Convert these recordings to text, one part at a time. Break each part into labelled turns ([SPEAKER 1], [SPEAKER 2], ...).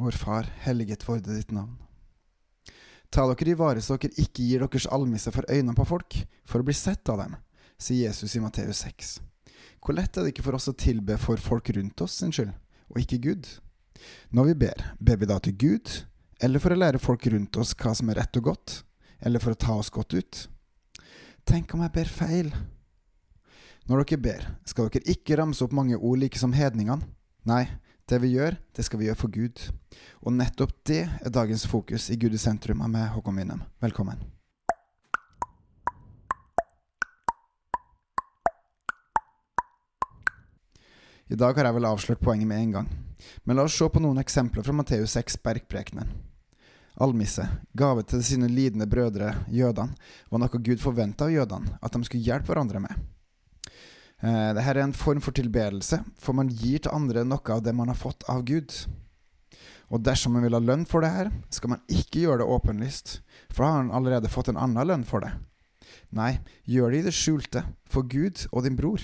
[SPEAKER 1] Vår Far, helliget vorde ditt navn. Ta dere i vare så dere ikke gir deres almisse for øynene på folk, for å bli sett av dem, sier Jesus i Matteus 6. Hvor lett er det ikke for oss å tilbe for folk rundt oss sin skyld, og ikke Gud? Når vi ber, ber vi da til Gud, eller for å lære folk rundt oss hva som er rett og godt, eller for å ta oss godt ut? Tenk om jeg ber feil? Når dere ber, skal dere ikke ramse opp mange ord like som hedningene. Nei, det vi gjør, det skal vi gjøre for Gud. Og nettopp det er dagens fokus i Gud i sentrum meg, Håkon Winnem. Velkommen. I dag har jeg vel avslørt poenget med en gang. Men la oss se på noen eksempler fra Matteus 6, Bergprekenen. Almisse, gave til sine lidende brødre, jødene, var noe Gud forventa av jødene, at de skulle hjelpe hverandre med. Eh, Dette er en form for tilbedelse, for man gir til andre noe av det man har fått av Gud. Og dersom man vil ha lønn for det her, skal man ikke gjøre det åpenlyst, for da har man allerede fått en annen lønn for det. Nei, gjør det i det skjulte, for Gud og din bror.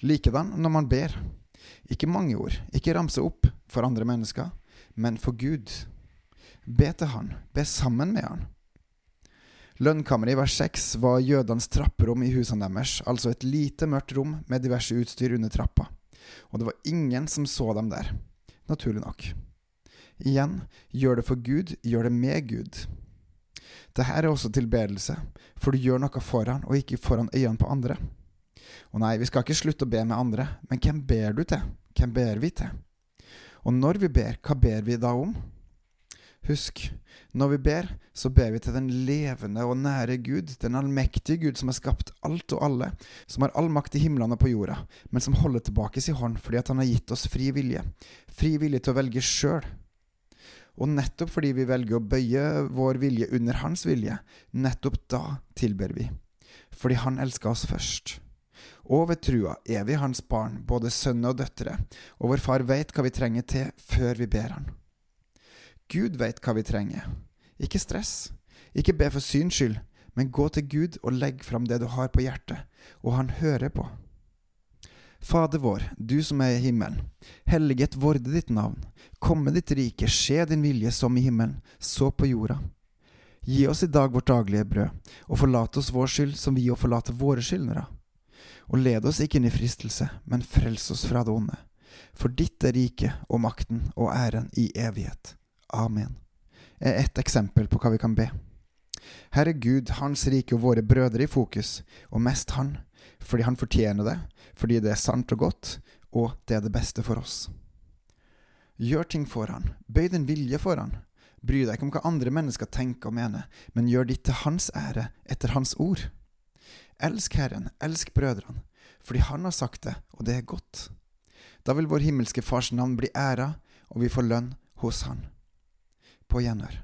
[SPEAKER 1] Likedan når man ber. Ikke mange ord, ikke ramse opp for andre mennesker, men for Gud. Be til Han, be sammen med Han. Lønnkammeret i vers 6 var jødenes trapperom i husene deres, altså et lite, mørkt rom med diverse utstyr under trappa. Og det var ingen som så dem der. Naturlig nok. Igjen, gjør det for Gud, gjør det med Gud. Dette er også tilbedelse, for du gjør noe foran og ikke foran øynene på andre. Og nei, vi skal ikke slutte å be med andre, men hvem ber du til? Hvem ber vi til? Og når vi ber, hva ber vi da om? Husk, når vi ber, så ber vi til den levende og nære Gud, den allmektige Gud som har skapt alt og alle, som har all makt i himlene og på jorda, men som holder tilbake sin hånd fordi han har gitt oss fri vilje, fri vilje til å velge sjøl. Og nettopp fordi vi velger å bøye vår vilje under hans vilje, nettopp da tilber vi, fordi han elsker oss først. Og ved trua er vi hans barn, både sønner og døtre, og vår far veit hva vi trenger til før vi ber han. Gud veit hva vi trenger. Ikke stress. Ikke be for syns skyld, men gå til Gud og legg fram det du har på hjertet, og han hører på. Fader vår, du som er i himmelen. Helliget vorde ditt navn. Komme ditt rike, skje din vilje som i himmelen, så på jorda. Gi oss i dag vårt daglige brød, og forlat oss vår skyld som vi òg forlater våre skyldnere. Og led oss ikke inn i fristelse, men frels oss fra det onde. For ditt er riket og makten og æren i evighet. Amen, er ett eksempel på hva vi kan be. Her er Gud, Hans rike og våre brødre i fokus, og mest Han, fordi Han fortjener det, fordi det er sant og godt, og det er det beste for oss. Gjør ting for Han, bøy din vilje for Han. Bry deg ikke om hva andre mennesker tenker og mener, men gjør ditt til Hans ære, etter Hans ord. Elsk Herren, elsk brødrene, fordi Han har sagt det, og det er godt. Da vil vår himmelske Fars navn bli æra, og vi får lønn hos Han på gjenhør.